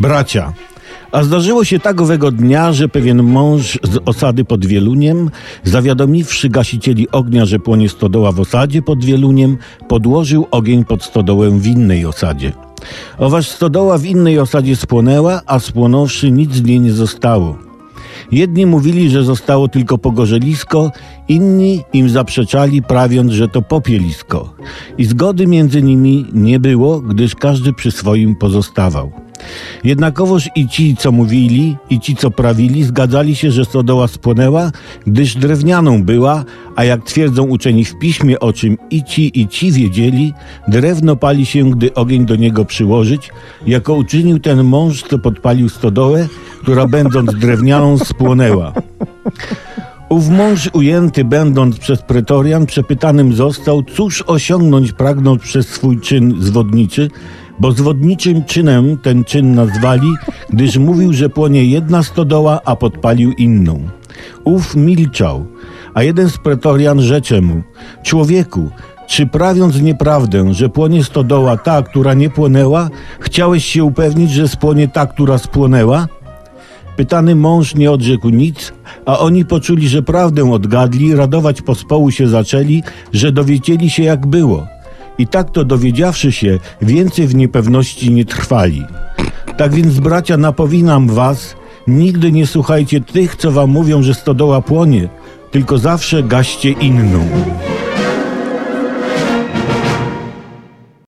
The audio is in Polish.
Bracia. A zdarzyło się tak owego dnia, że pewien mąż z osady pod Wieluniem, zawiadomiwszy gasicieli ognia, że płonie stodoła w osadzie pod Wieluniem, podłożył ogień pod stodołę w innej osadzie. Oważ stodoła w innej osadzie spłonęła, a spłonąwszy nic z niej nie zostało. Jedni mówili, że zostało tylko pogorzelisko, inni im zaprzeczali, prawiąc, że to popielisko. I zgody między nimi nie było, gdyż każdy przy swoim pozostawał. Jednakowoż i ci, co mówili, i ci, co prawili, zgadzali się, że stodoła spłonęła, gdyż drewnianą była, a jak twierdzą uczeni w piśmie, o czym i ci, i ci wiedzieli, drewno pali się, gdy ogień do niego przyłożyć, jako uczynił ten mąż, co podpalił stodołę, która będąc drewnianą spłonęła. Ów mąż ujęty, będąc przez pretorian, przepytanym został, cóż osiągnąć pragnął przez swój czyn zwodniczy, bo zwodniczym czynem ten czyn nazwali, gdyż mówił, że płonie jedna stodoła, a podpalił inną. Ów milczał, a jeden z pretorian rzecze mu, człowieku, czy prawiąc nieprawdę, że płonie stodoła ta, która nie płonęła, chciałeś się upewnić, że spłonie ta, która spłonęła? Pytany mąż nie odrzekł nic, a oni poczuli, że prawdę odgadli, radować pospołu się zaczęli, że dowiedzieli się jak było. I tak to dowiedziawszy się, więcej w niepewności nie trwali. Tak więc, bracia, napominam was, nigdy nie słuchajcie tych, co wam mówią, że stodoła płonie, tylko zawsze gaście inną.